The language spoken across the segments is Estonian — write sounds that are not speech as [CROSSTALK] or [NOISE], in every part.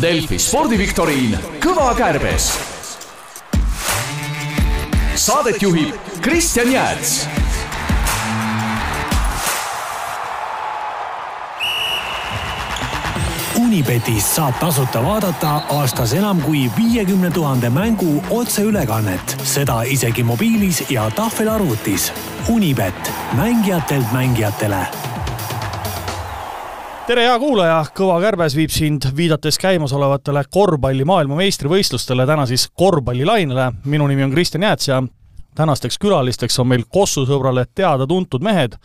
Delfi spordiviktoriin Kõva kärbes. saadet juhib Kristjan Jääts Unibetis saab tasuta vaadata aastas enam kui viiekümne tuhande mängu otseülekannet, seda isegi mobiilis ja tahvelarvutis. Unibet, mängijatelt mängijatele tere, hea kuulaja, Kõva kärbes viib sind viidates käimasolevatele korvpalli maailmameistrivõistlustele, täna siis korvpallilainele. minu nimi on Kristjan Jääts ja tänasteks külalisteks on meil Kossu sõbrale teada-tuntud mehed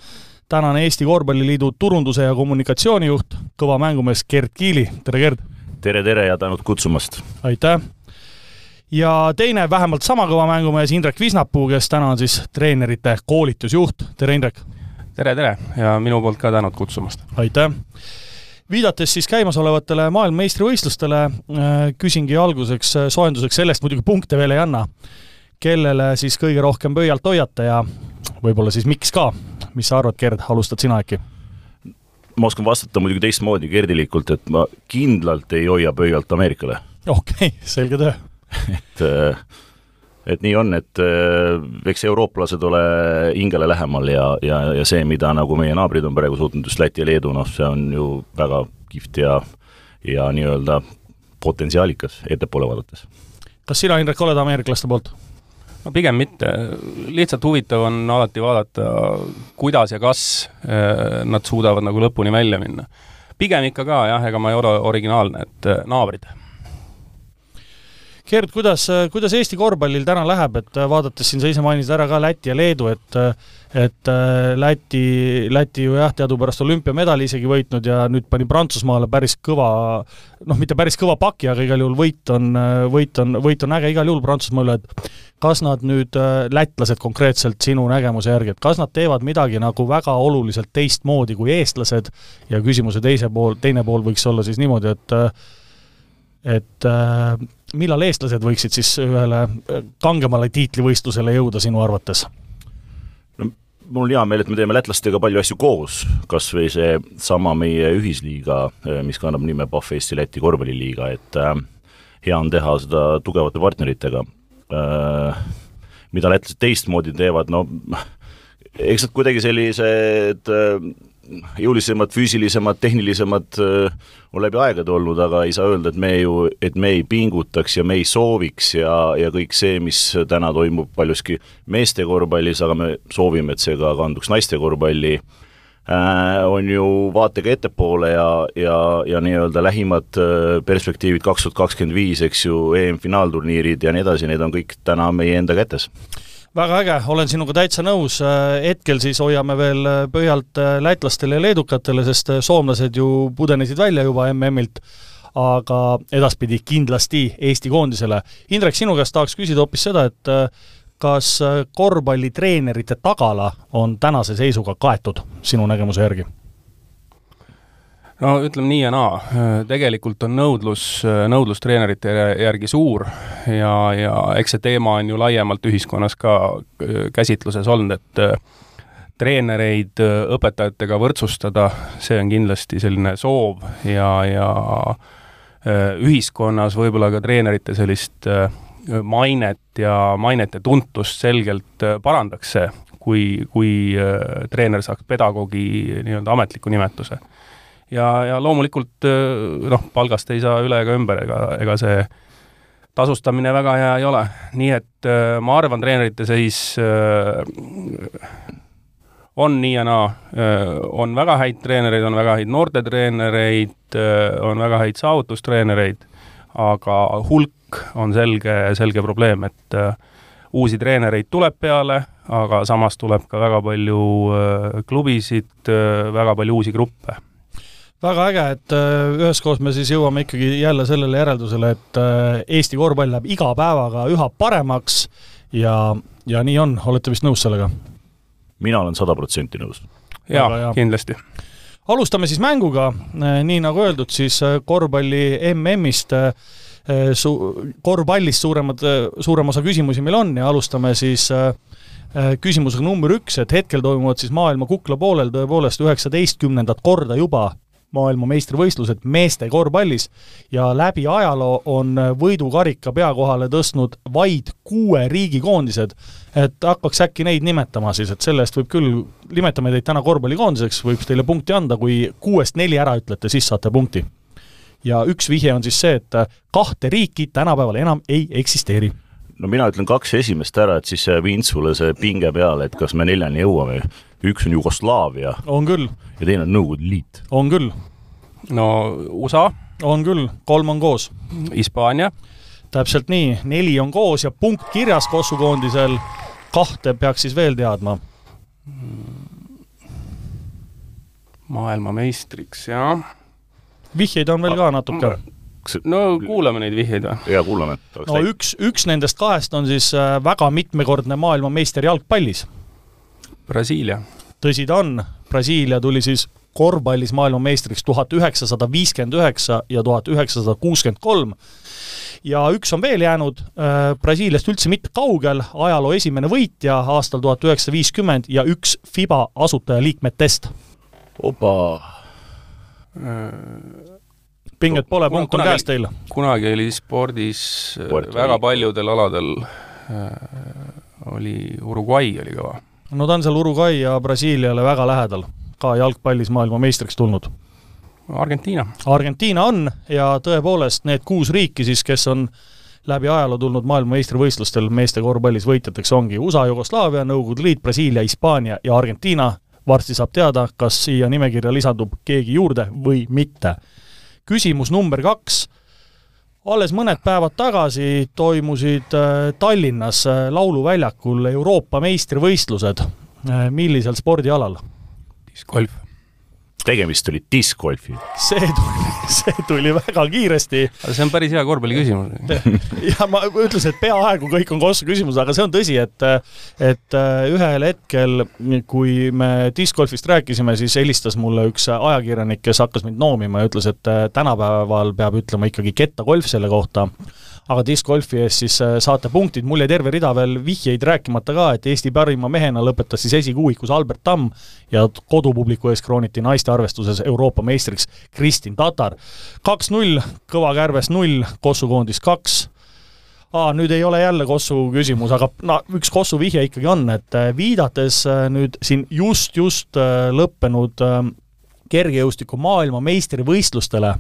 tänane Eesti Korvpalliliidu turunduse ja kommunikatsioonijuht, kõva mängumees Gerd Kiili, tere Gerd! tere, tere ja tänud kutsumast! aitäh! ja teine, vähemalt sama kõva mängumees Indrek Visnapuu, kes täna on siis treenerite koolitusjuht, tere Indrek! Tere, tere ja minu poolt ka tänud kutsumast! aitäh! viidates siis käimasolevatele maailmameistrivõistlustele, äh, küsingi alguseks äh, soojenduseks, sellest muidugi punkte veel ei anna, kellele siis kõige rohkem pöialt hoiate ja võib-olla siis miks ka? mis sa arvad, Gerd, alustad sina äkki? ma oskan vastata muidugi teistmoodi gerdilikult, et ma kindlalt ei hoia pöialt Ameerikale. okei okay,, selge töö et, äh, et nii on, et äh, eks eurooplased ole hingele lähemal ja, ja, ja see, mida nagu meie naabrid on praegu suutnud, just Läti ja Leedu, noh, see on ju väga kihvt ja, ja nii-öelda potentsiaalikas ettepoole vaadates. kas sina, Indrek, oled ameeriklaste poolt? no pigem mitte, lihtsalt huvitav on alati vaadata, kuidas ja kas äh, nad suudavad nagu lõpuni välja minna. pigem ikka ka jah, ega ma ei ole originaalne, et äh, naabrid Gerd, kuidas, kuidas Eesti korvpallil täna läheb, et vaadates siin sa ise mainisid ära ka Läti ja Leedu, et et Läti, Läti ju jah, teadupärast olümpiamedali isegi võitnud ja nüüd pani Prantsusmaale päris kõva, noh, mitte päris kõva paki, aga igal juhul võit on, võit on, võit on äge. Igal juhul Prantsusmaa üle, et kas nad nüüd, lätlased konkreetselt sinu nägemuse järgi, et kas nad teevad midagi nagu väga oluliselt teistmoodi kui eestlased? Ja küsimuse teise pool, teine pool võiks olla siis niimoodi, et et äh, millal eestlased võiksid siis ühele äh, kangemale tiitlivõistlusele jõuda sinu arvates? no mul on hea meel, et me teeme lätlastega palju asju koos, kas või seesama meie ühisliiga, äh, mis kannab nime Pahv Eesti-Läti korvpalliliiga, et äh, hea on teha seda tugevate partneritega mida lätlased teistmoodi teevad, no [LAUGHS] eks nad kuidagi sellised jõulisemad, füüsilisemad, tehnilisemad on läbi aegade olnud, aga ei saa öelda, et me ju, et me ei pingutaks ja me ei sooviks ja, ja kõik see, mis täna toimub paljuski meeste korvpallis, aga me soovime, et see ka kanduks naiste korvpalli äh,, on ju vaatega ettepoole ja, ja, ja nii-öelda lähimad perspektiivid kaks tuhat kakskümmend viis, eks ju, EM-finaalturniirid ja nii edasi, need on kõik täna meie enda kätes väga äge, olen sinuga täitsa nõus, hetkel siis hoiame veel pöialt lätlastele ja leedukatele, sest soomlased ju pudenesid välja juba MM-ilt, aga edaspidi kindlasti Eesti koondisele. Indrek, sinu käest tahaks küsida hoopis seda, et kas korvpallitreenerite tagala on tänase seisuga kaetud sinu nägemuse järgi? No ütleme nii ja naa, tegelikult on nõudlus, nõudlus treenerite järgi suur ja, ja eks see teema on ju laiemalt ühiskonnas ka käsitluses olnud, et äh, treenereid äh, õpetajatega võrdsustada, see on kindlasti selline soov ja, ja äh, ühiskonnas võib-olla ka treenerite sellist mainet ja mainet ja tuntust selgelt parandaks see, kui, kui treener saaks pedagoogi nii-öelda ametliku nimetuse ja, ja loomulikult noh, palgast ei saa üle ega ümber, ega, ega see tasustamine väga hea ei ole, nii et ma arvan, treenerite seis on nii ja naa, on väga häid treenereid, on väga häid noortetreenereid, on väga häid saavutustreenereid, aga hulk on selge, selge probleem, et uusi treenereid tuleb peale, aga samas tuleb ka väga palju klubisid, väga palju uusi gruppe väga äge, et äh, üheskoos me siis jõuame ikkagi jälle sellele järeldusele, et äh, Eesti korvpall läheb iga päevaga üha paremaks ja, ja nii on, olete vist nõus sellega? mina olen sada protsenti nõus. jaa, kindlasti. alustame siis mänguga, äh, nii nagu öeldud, siis korvpalli MM-ist su-, korvpallist suuremad, suurem osa küsimusi meil on ja alustame siis küsimusega number üks, et hetkel toimuvad siis maailma kukla poolel tõepoolest üheksateistkümnendat korda juba maailmameistrivõistlused meeste korvpallis ja läbi ajaloo on võidukarika pea kohale tõstnud vaid kuue riigikoondised. et hakkaks äkki neid nimetama siis, et selle eest võib küll, nimetame teid täna korvpallikoondiseks, võib teile punkti anda, kui kuuest neli ära ütlete, siis saate punkti. ja üks vihje on siis see, et kahte riiki tänapäeval enam ei eksisteeri no mina ütlen kaks esimest ära, et siis viin sulle see pinge peale, et kas me neljani jõuame. Üks on Jugoslaavia. on küll. ja teine on Nõukogude Liit. on küll. no USA. on küll, kolm on koos. Hispaania. täpselt nii, neli on koos ja punkt kirjas Kossu koondisel. kahte peaks siis veel teadma. maailmameistriks, jah. vihjeid on veel ka natuke kas no kuulame neid vihjeid või? jaa, kuulame. no üks, üks nendest kahest on siis äh, väga mitmekordne maailmameister jalgpallis. Brasiilia. tõsi ta on, Brasiilia tuli siis korvpallis maailmameistriks tuhat üheksasada viiskümmend üheksa ja tuhat üheksasada kuuskümmend kolm. ja üks on veel jäänud äh, Brasiiliast üldse mitte kaugel, ajaloo esimene võitja aastal tuhat üheksasada viiskümmend ja üks FIBA asutajaliikmetest. opa äh pinget pole, punkt on käes teil. kunagi oli spordis äh, Puerto väga paljudel aladel äh, oli Uruguay oli kõva. No ta on seal Uruguay ja Brasiiliale väga lähedal, ka jalgpallis maailmameistriks tulnud. Argentiina. Argentiina on ja tõepoolest need kuus riiki siis, kes on läbi ajaloo tulnud maailmameistrivõistlustel meeste korvpallis võitjateks, ongi USA, Jugoslaavia, Nõukogude Liit, Brasiilia, Hispaania ja Argentiina. varsti saab teada, kas siia nimekirja lisandub keegi juurde või mitte küsimus number kaks. Alles mõned päevad tagasi toimusid äh, Tallinnas äh, Lauluväljakul Euroopa meistrivõistlused. Äh, millisel spordialal? discgolf tegemist oli discgolfiga. see tuli, [LAUGHS] see tuli väga kiiresti. see on päris hea korvpalli küsimus. [LAUGHS] ja ma ütlesin, et peaaegu kõik on Kossu küsimus, aga see on tõsi, et et äh, ühel hetkel, kui me discgolfist rääkisime, siis helistas mulle üks ajakirjanik, kes hakkas mind noomima ja ütles, et äh, tänapäeval peab ütlema ikkagi kettagolf selle kohta aga discgolfi eest siis äh, saate punktid, mul jäi terve rida veel vihjeid rääkimata ka, et Eesti parima mehena lõpetas siis esikuuikus Albert Tamm ja kodupubliku ees krooniti naiste arvestuses Euroopa meistriks Kristin Tatar. kaks-null, Kõva Kärbes null, Kossu koondis kaks. Aa, nüüd ei ole jälle Kossu küsimus, aga no üks Kossu vihje ikkagi on, et äh, viidates äh, nüüd siin just-just lõppenud kergejõustiku maailmameistrivõistlustele,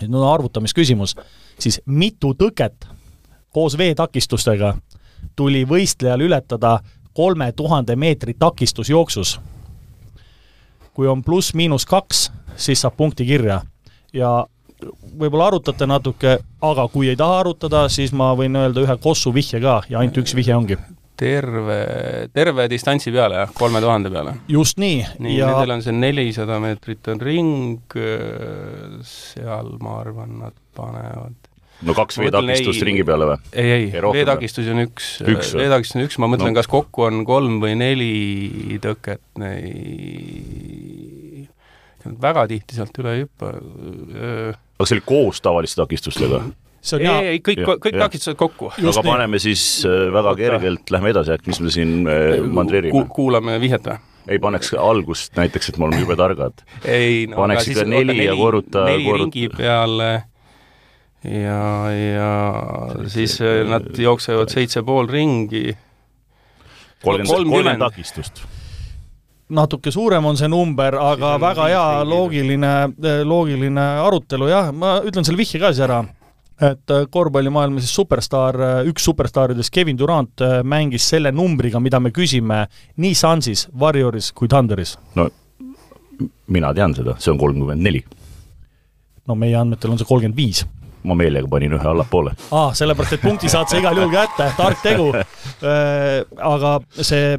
nüüd on arvutamisküsimus siis mitu tõket koos veetakistustega tuli võistlejal ületada kolme tuhande meetri takistusjooksus. kui on pluss-miinus kaks, siis saab punkti kirja ja võib-olla arutate natuke, aga kui ei taha arutada, siis ma võin öelda ühe kossu vihje ka ja ainult üks vihje ongi. terve, terve distantsi peale, jah, kolme tuhande peale? just nii. nii ja..., nendel on see nelisada meetrit on ring, seal ma arvan, nad panevad no kaks veetakistust ringi peale või? ei, ei, veetakistusi on üks, üks, veetakistus on üks, ma mõtlen no., kas kokku on kolm või neli tõket, nei... väga tihti sealt üle ei hüppa. aga see oli koos tavaliste takistustega? see on ei, ei, kõik, kõik takistused kokku. aga nii. paneme siis äh, väga kergelt, lähme edasi, äkki mis me siin äh, mandreerime Ku,? kuulame vihjet või? ei paneks algust näiteks, et me oleme jube targad. ei no paneks ikka neli, neli ja korruta neli korruta. ringi peale ja, ja siis äh, nad jooksevad seitse pool ringi. kolmkümmend, kolmkümmend takistust natuke suurem on see number, aga väga hea loogiline, äh, loogiline arutelu, jah, ma ütlen selle vihje ka siis ära, et äh, korvpallimaailma siis superstaar, üks superstaaridest, Kevin Durant, mängis selle numbriga, mida me küsime nii Sunsis, Warrioris kui Thunderis. no mina tean seda, see on kolmkümmend neli. no meie andmetel on see kolmkümmend viis ma meelega panin ühe allapoole. aa, sellepärast, et punkti saad sa igal juhul kätte, tark tegu. Äh, aga see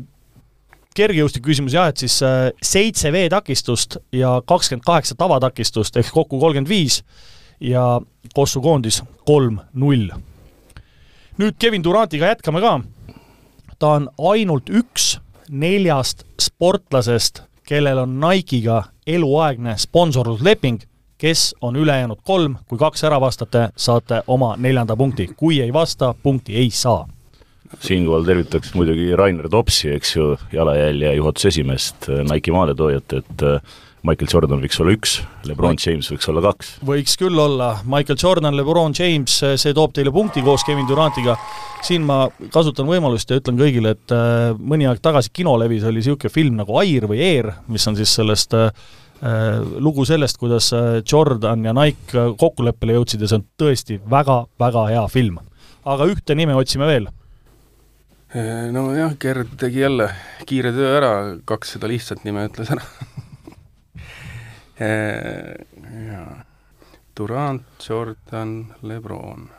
kergejõustiku küsimus jah, et siis äh, seitse veetakistust ja kakskümmend kaheksa tavatakistust ehk kokku kolmkümmend viis ja Kossu koondis kolm-null. nüüd Kevin Durantiga jätkame ka. ta on ainult üks neljast sportlasest, kellel on Nike'iga eluaegne sponsorlusleping kes on ülejäänud kolm, kui kaks ära vastate, saate oma neljanda punkti, kui ei vasta, punkti ei saa. siinkohal tervitaks muidugi Rainer Topsi, eks ju, jalajälje juhatuse esimeest, Nike'i maaletoojat, et Michael Jordan võiks olla üks, Lebron James võiks olla kaks. võiks küll olla, Michael Jordan, Lebron James, see toob teile punkti koos Kevin Durantiga. siin ma kasutan võimalust ja ütlen kõigile, et äh, mõni aeg tagasi kinolevis oli niisugune film nagu Air või Air, mis on siis sellest äh, äh lugu sellest, kuidas äh, Jordan ja Nike kokkuleppele jõudsid ja see on tõesti väga-väga hea film. aga ühte nime otsime veel nojah, Gerd tegi jälle kiire töö ära, kaks seda lihtsat nime ütles ära. [LAUGHS] Durant, Jordan, Lebron.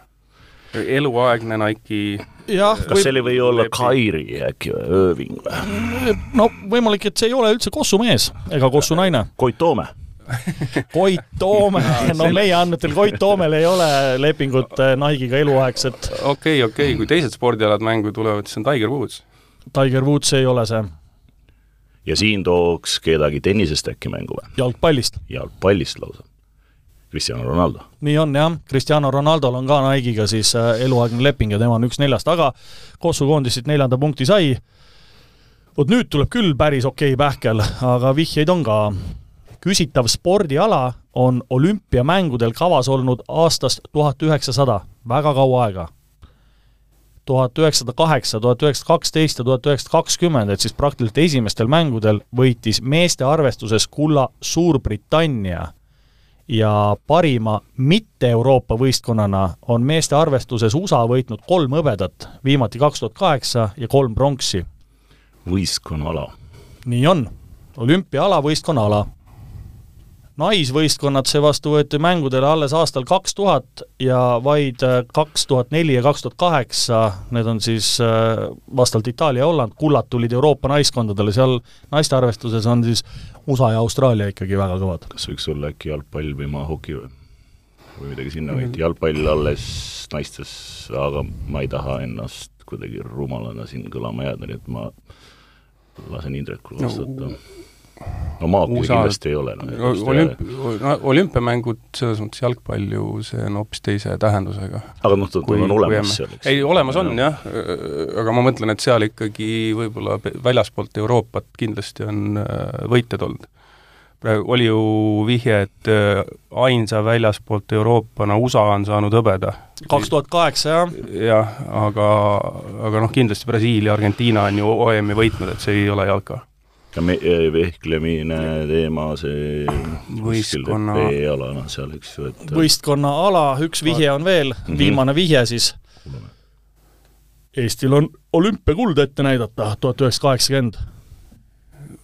Eluaegne Nike'i jah, kas see või olla Kairi äkki või, Irving või? no võimalik, et see ei ole üldse Kossu mees ega Kossu naine. Koit Toome [LAUGHS] Koit Toome, no meie andmetel Koit Toomel ei ole lepingut äh, Nike'iga eluaegset. okei okay,, okei okay., kui teised spordialad mängu tulevad, siis on Tiger Woods. Tiger Woods ei ole see ja siin tooks kedagi tennisest äkki mängu või? jalgpallist. jalgpallist lausa. Cristiano Ronaldo. nii on jah, Cristiano Ronaldol on ka Nike'iga siis äh, eluaegne leping ja tema on üks neljast, aga Kossu koondis siit neljanda punkti sai. vot nüüd tuleb küll päris okei okay pähkel, aga vihjeid on ka. küsitav spordiala on olümpiamängudel kavas olnud aastast tuhat üheksasada, väga kaua aega tuhat üheksasada kaheksa, tuhat üheksasada kaksteist ja tuhat üheksasada kakskümmend, et siis praktiliselt esimestel mängudel võitis meeste arvestuses kulla Suurbritannia ja parima mitte-Euroopa võistkonnana on meeste arvestuses USA võitnud kolm hõbedat, viimati kaks tuhat kaheksa ja kolm pronksi. võistkonnaala. nii on, olümpiaala, võistkonnaala naisvõistkonnad seevastu võeti mängudele alles aastal kaks tuhat ja vaid äh, kaks tuhat neli ja kaks tuhat kaheksa, need on siis äh, vastavalt Itaalia ja Holland, kullad tulid Euroopa naiskondadele, seal naiste arvestuses on siis USA ja Austraalia ikkagi väga kõvad. kas võiks olla äkki jalgpall või maahoki või? või midagi sinna võit, mm. jalgpall alles naistes, aga ma ei taha ennast kuidagi rumalana siin kõlama jääda, nii et ma lasen Indrekul vastata no no maakil kindlasti ei ole no,. Olümp-, olümpiamängud, selles mõttes jalgpall ju, see on hoopis teise tähendusega. aga noh, ta on olemas seal, eks? ei, olemas on jah, aga ma mõtlen, et seal ikkagi võib-olla väljaspoolt Euroopat kindlasti on äh, võitjad olnud. praegu oli ju vihje, et äh, ainsa väljaspoolt Euroopana USA on saanud hõbeda. kaks tuhat kaheksa, jah? jah, aga, aga noh, kindlasti Brasiilia, Argentiina on ju OM-i võitnud, et see ei ole jalka ka me-, eh, vehklemine teema, see võistkonna veeala, noh seal, eks ju, et võistkonna ala, üks vihje on veel mm, -hmm. viimane vihje siis. Eestil on olümpiakuld ette näidata, tuhat üheksasada kaheksakümmend.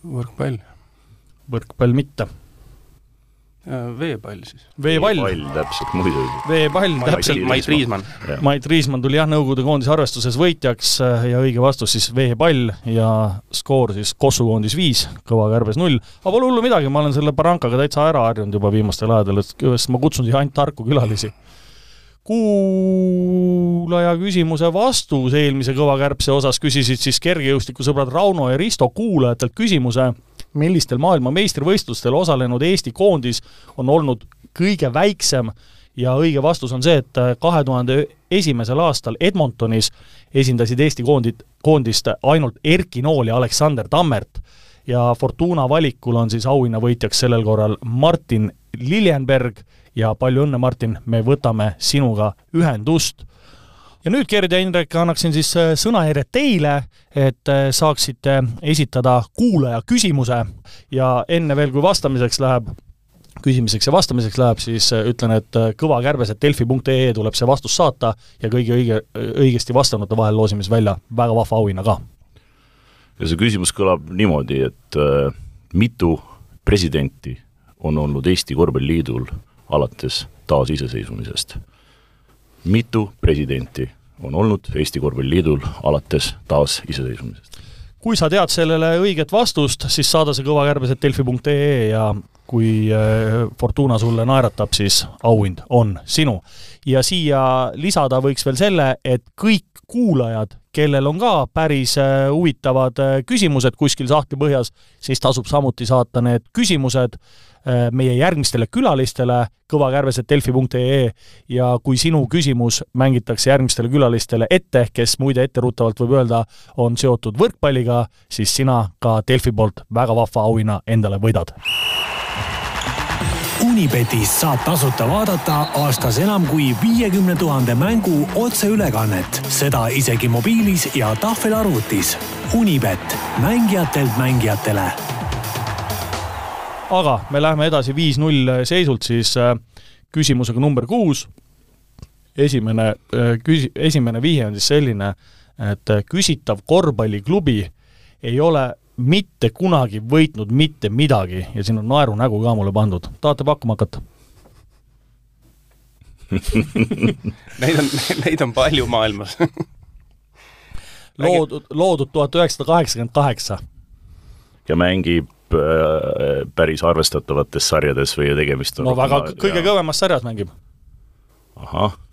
võrkpall. võrkpall mitte veepall siis. veepall. veepall, täpselt, muidugi. veepall, täpselt. Mait Riismann. Mait Riismann tuli jah, Nõukogude koondise arvestuses võitjaks äh, ja õige vastus siis veepall ja skoor siis Kossu koondis viis, Kõva kärbes null. aga pole hullu midagi, ma olen selle Barankaga täitsa ära harjunud juba viimastel aegadel, et ma kutsun siia ainult tarku külalisi. kuulaja küsimuse vastus eelmise Kõva kärbse osas küsisid siis kergejõustikusõbrad Rauno ja Risto kuulajatelt küsimuse millistel maailmameistrivõistlustel osalenud Eesti koondis on olnud kõige väiksem ja õige vastus on see, et kahe tuhande esimesel aastal Edmontonis esindasid Eesti koondid, koondist ainult Erki Nool ja Aleksander Tammert. Ja Fortuna valikul on siis auhinnavõitjaks sellel korral Martin Liljenberg ja palju õnne, Martin, me võtame sinuga ühendust ja nüüd, Gerd ja Indrek, annaksin siis äh, sõnajärje teile, et äh, saaksite esitada kuulaja küsimuse ja enne veel, kui vastamiseks läheb, küsimiseks ja vastamiseks läheb, siis äh, ütlen, et kõva kärbes, et delfi.ee tuleb see vastus saata ja kõigi õige, õigesti vastanute vahel loosime siis välja väga vahva auhinna ka. ja see küsimus kõlab niimoodi, et äh, mitu presidenti on olnud Eesti Korvpalliliidul alates taasiseseisvumisest mitu presidenti on olnud Eesti Korvpalliliidul alates taasiseseisvumisest? kui sa tead sellele õiget vastust, siis saada see kõvakärbes, et delfi.ee ja kui äh, Fortuna sulle naeratab, siis auhind on sinu. Ja siia lisada võiks veel selle, et kõik kuulajad, kellel on ka päris äh, huvitavad äh, küsimused kuskil sahtli põhjas, siis tasub samuti saata need küsimused meie järgmistele külalistele kõvakärbes.delfi.ee ja kui sinu küsimus mängitakse järgmistele külalistele ette, kes muide etteruttavalt võib öelda, on seotud võrkpalliga, siis sina ka Delfi poolt väga vahva auhinna endale võidad Unibetis saab tasuta vaadata aastas enam kui viiekümne tuhande mängu otseülekannet, seda isegi mobiilis ja tahvelarvutis. Unibet, mängijatelt mängijatele. aga me läheme edasi viis-null seisult siis äh, küsimusega number kuus. esimene äh, küsi-, esimene vihje on siis selline, et äh, küsitav korvpalliklubi ei ole mitte kunagi võitnud mitte midagi ja siin on naerunägu ka mulle pandud. tahate pakkuma hakata? [LAUGHS] Neid on, neid on palju maailmas [LAUGHS] loodud, loodud tuhat üheksasada kaheksakümmend kaheksa. ja mängib äh, päris arvestatavates sarjades või tegemist on no väga, kõige kõvemas sarjas mängib.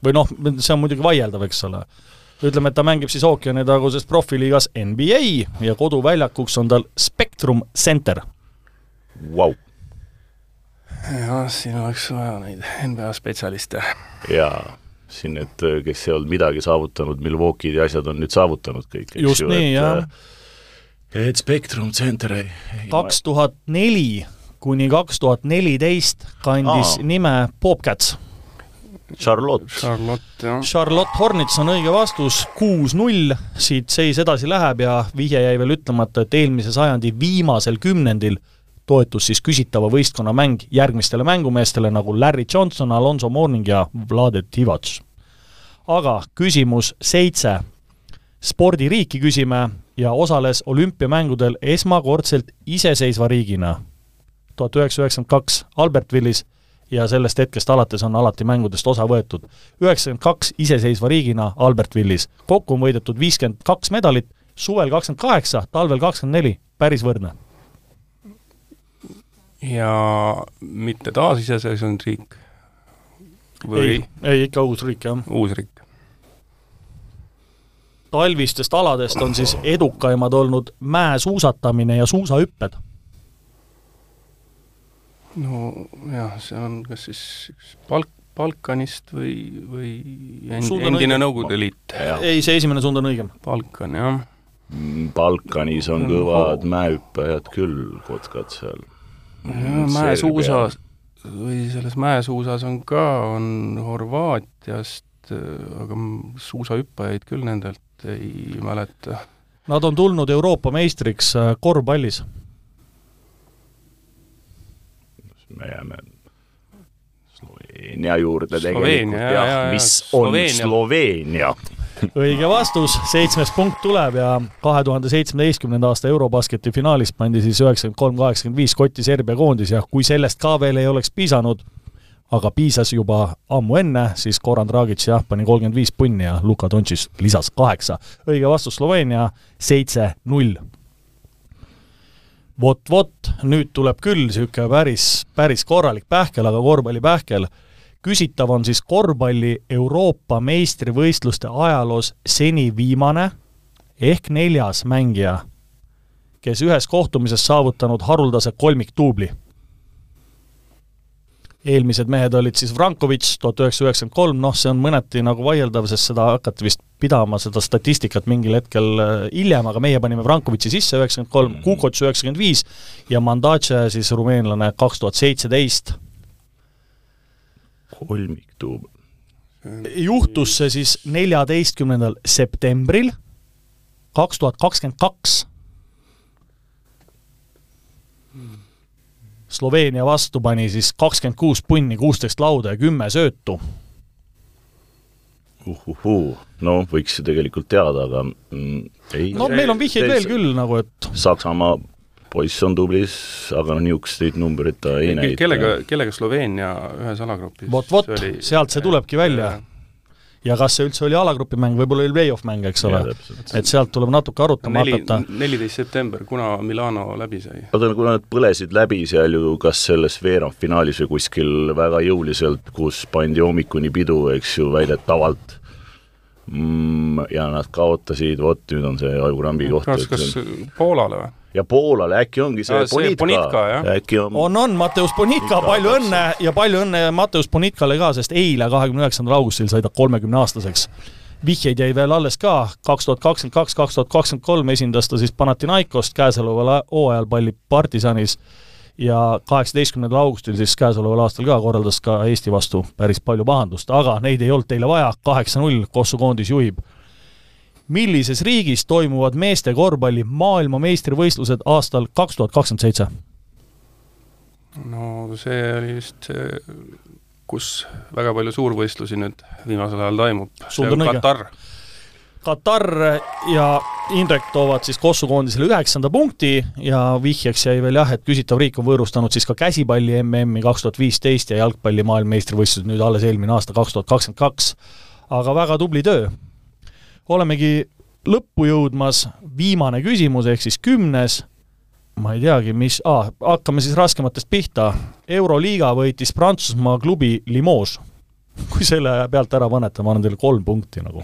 või noh, see on muidugi vaieldav, eks ole. Ütleme, et ta mängib siis ookeanitaguses profiliigas NBA ja koduväljakuks on tal Spectrum Center. vau, jah, siin oleks vaja neid NBA spetsialiste. jaa, siin need, kes ei olnud midagi saavutanud, Milwaukee'd ja asjad on nüüd saavutanud kõik, eks just ju, nii, et, jah. äh, et Spectrum Center ei, kaks tuhat neli kuni kaks tuhat neliteist kandis Aa. nime Bobcats. Charlotte, Charlotte, jah. Charlotte Hornets on õige vastus, kuus-null, siit seis edasi läheb ja vihje jäi veel ütlemata, et eelmise sajandi viimasel kümnendil toetus siis küsitava võistkonna mäng järgmistele mängumeestele nagu Larry Johnson, Alonso Mourning ja Vlade Divac. aga küsimus seitse. spordiriiki küsime ja osales olümpiamängudel esmakordselt iseseisva riigina. tuhat üheksasada üheksakümmend kaks Albertvillis ja sellest hetkest alates on alati mängudest osa võetud. üheksakümmend kaks iseseisva riigina Albertvillis. kokku on võidetud viiskümmend kaks medalit, suvel kakskümmend kaheksa, talvel kakskümmend neli, päris võrdne. ja mitte taasiseseisvunud riik või ei, ei ikka uus riik, jah. uus riik? talvistest aladest on siis edukaimad olnud mäesuusatamine ja suusahüpped. No jah, see on kas siis üks Balk-, Balkanist või, või end, endine. Nõukogude Liit. ei, see esimene suund on õigem. Balkan, jah. Mm, Balkanis on Mm, kõvad mäehüppajad küll, kotkad seal. jah, mäesuusa või selles mäesuusas on ka, on Horvaatiast, aga suusahüppajaid küll nendelt ei mäleta. Nad on tulnud Euroopa meistriks äh, korvpallis. Me jääme Sloveenia juurde Sloveenia, tegelikult jah jaa, jaa. mis on Sloveenia. Sloveenia? õige vastus, seitsmes punkt tuleb ja kahe tuhande seitsmeteistkümnenda aasta Eurobasketi finaalis pandi siis üheksakümmend kolm, kaheksakümmend viis kotti Serbia koondis ja kui sellest ka veel ei oleks piisanud, aga piisas juba ammu enne, siis Goran Dragic jah, pani kolmkümmend viis punni ja Luka Doncic lisas kaheksa. õige vastus Sloveenia, seitse-null. Vot, vot, nüüd tuleb küll niisugune päris, päris korralik pähkel, aga korvpallipähkel küsitav on siis korvpalli Euroopa meistrivõistluste ajaloos seni viimane ehk neljas mängija, kes ühes kohtumises saavutanud haruldase kolmikduubli. Eelmised mehed olid siis Vrankovitš tuhat üheksasada üheksakümmend kolm, noh, see on mõneti nagu vaieldav, sest seda hakati vist pidama, seda statistikat mingil hetkel äh, hiljem, aga meie panime Vrankovitši sisse üheksakümmend kolm, Kukoc üheksakümmend viis ja Mandace siis rumeenlane kaks tuhat seitseteist kolmiktuub. juhtus see siis neljateistkümnendal septembril kaks tuhat kakskümmend kaks. Sloveenia vastu pani siis kakskümmend kuus punni, kuusteist lauda ja kümme söötu. uhuhuu, no võiks ju tegelikult teada, aga mm, ei no meil on vihjeid veel küll nagu, et Saksamaa poiss on tublis, aga noh, niisuguseid numbreid ta ei näita. kellega, kellega Sloveenia ühes alagrupis vot, vot, sealt see tulebki välja. ja kas see üldse oli alagrupi mäng, võib-olla oli play-off mäng, eks ole. et sealt tuleb natuke arutama neli, hakata. neliteist september, kuna Milano läbi sai? oota, kuna nad põlesid läbi seal ju kas selles veerandfinaalis või kuskil väga jõuliselt, kus pandi hommikuni pidu, eks ju, väidetavalt mm, ja nad kaotasid, vot nüüd on see ajurambi koht. kas, kas Poolale või? Ja Poolale äkki ongi see, see Bonitka, Bonitka, äkki on, on, on, Mateus Bonitka, palju kaks. õnne ja palju õnne Mateus Bonitkale ka, sest eile, kahekümne üheksandal augustil sai ta kolmekümneaastaseks. vihjeid jäi veel alles ka, kaks tuhat kakskümmend kaks, kaks tuhat kakskümmend kolm esindas ta siis Panathinaikost, käesoleval hooajal pallib partisanis ja kaheksateistkümnendal augustil siis käesoleval aastal ka korraldas ka Eesti vastu päris palju pahandust, aga neid ei olnud teile vaja, kaheksa-null, Kossu koondis juhib. Millises riigis toimuvad meeste korvpalli maailmameistrivõistlused aastal kaks tuhat kakskümmend seitse? no see oli vist see, kus väga palju suurvõistlusi nüüd viimasel ajal toimub. see on Katar Katar ja Indrek toovad siis Kossu koondisele üheksanda punkti ja vihjeks jäi veel jah, et küsitav riik on võõrustanud siis ka käsipalli MM-i kaks tuhat viisteist ja jalgpalli maailmameistrivõistlused nüüd alles eelmine aasta, kaks tuhat kakskümmend kaks. aga väga tubli töö. Olemegi lõppu jõudmas, viimane küsimus ehk siis kümnes, ma ei teagi, mis ah,, hakkame siis raskematest pihta. euroliiga võitis Prantsusmaa klubi Limoges. kui selle pealt ära panete, ma annan teile kolm punkti nagu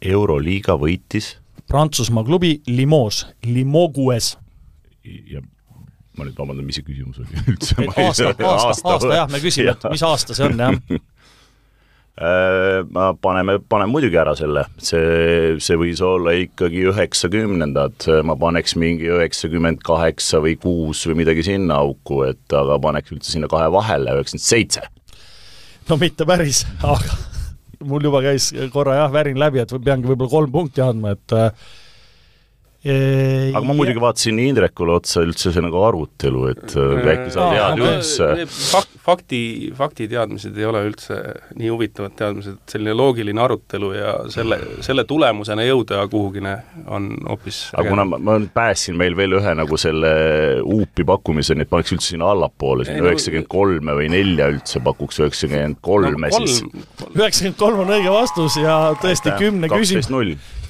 Euroliiga võitis. Prantsusmaa klubi Limoges, Limogues. ja ma nüüd vabandan, mis see küsimus oli [LAUGHS] üldse? aasta, [LAUGHS] aasta, aasta, aasta jah, me küsime, et [LAUGHS] mis aasta see on, jah ma paneme, paneme muidugi ära selle, see, see võis olla ikkagi üheksakümnendad, ma paneks mingi üheksakümmend kaheksa või kuus või midagi sinna auku, et aga paneks üldse sinna kahe vahele, üheksakümmend seitse. no mitte päris, aga [LAUGHS] mul juba käis korra jah, värin läbi, et peangi võib-olla kolm punkti andma, et Eee, aga ma muidugi vaatasin Indrekule otsa üldse see nagu arutelu, et äkki sa tead üldse. fak-, fakti, faktiteadmised ei ole üldse nii huvitavad teadmised, selline loogiline arutelu ja selle, selle tulemusena jõuda kuhugine on hoopis aga kuna ma, ma nüüd päästsin meil veel ühe nagu selle uupi pakkumiseni, et paneks üldse sinna allapoole, sinna üheksakümmend kolme või nelja üldse pakuks üheksakümmend kolme siis. üheksakümmend kolm on õige vastus ja tõesti kümne küsimuse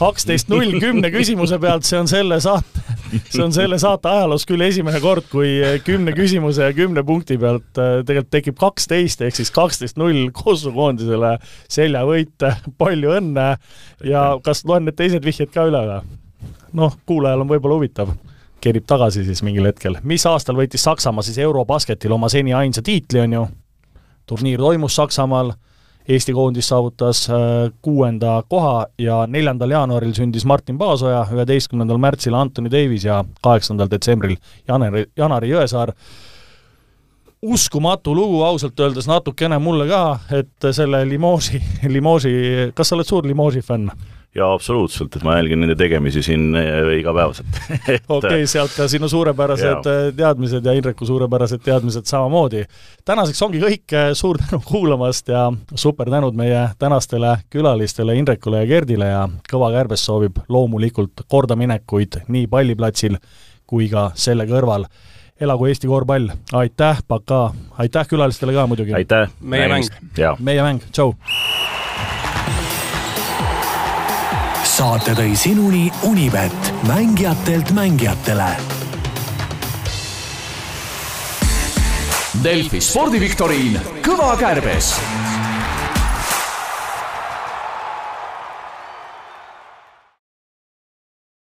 kaksteist null kümne küsimuse pealt, see on selle saate, see on selle saate ajaloos küll esimene kord, kui kümne küsimuse ja kümne punkti pealt äh, tegelikult tekib kaksteist ehk siis kaksteist null Kossu koondisele seljavõit. [LAUGHS] palju õnne ja kas loen need teised vihjed ka üle või? noh, kuulajal on võib-olla huvitav kerib tagasi siis mingil hetkel. mis aastal võitis Saksamaa siis Eurobasketil oma seni ainsa tiitli, on ju? turniir toimus Saksamaal Eesti koondis saavutas äh, kuuenda koha ja neljandal jaanuaril sündis Martin Paasoja, üheteistkümnendal märtsil Anthony Davis ja kaheksandal detsembril Janari, Janari Jõesaar. uskumatu lugu ausalt öeldes natukene mulle ka, et selle Limoži, Limoži, kas sa oled suur Limoži fänn? Jaa, absoluutselt, et ma jälgin nende tegemisi siin eh, igapäevaselt [LAUGHS] [LAUGHS] okei okay,, sealt ka sinu suurepärased ja. Eh, teadmised ja Indreku suurepärased teadmised samamoodi. tänaseks ongi kõik, eh, suur tänu kuulamast ja super tänud meie tänastele külalistele Indrekule ja Gerdile ja Kõva Kärbes soovib loomulikult kordaminekuid nii palliplatsil kui ka selle kõrval elagu Eesti korvpall, aitäh, Paka, aitäh külalistele ka muidugi! aitäh! meie mäng! meie mäng, tšau! Saate tõi sinuni Unibet, mängijatelt mängijatele. Delfi spordiviktoriin Kõva kärbes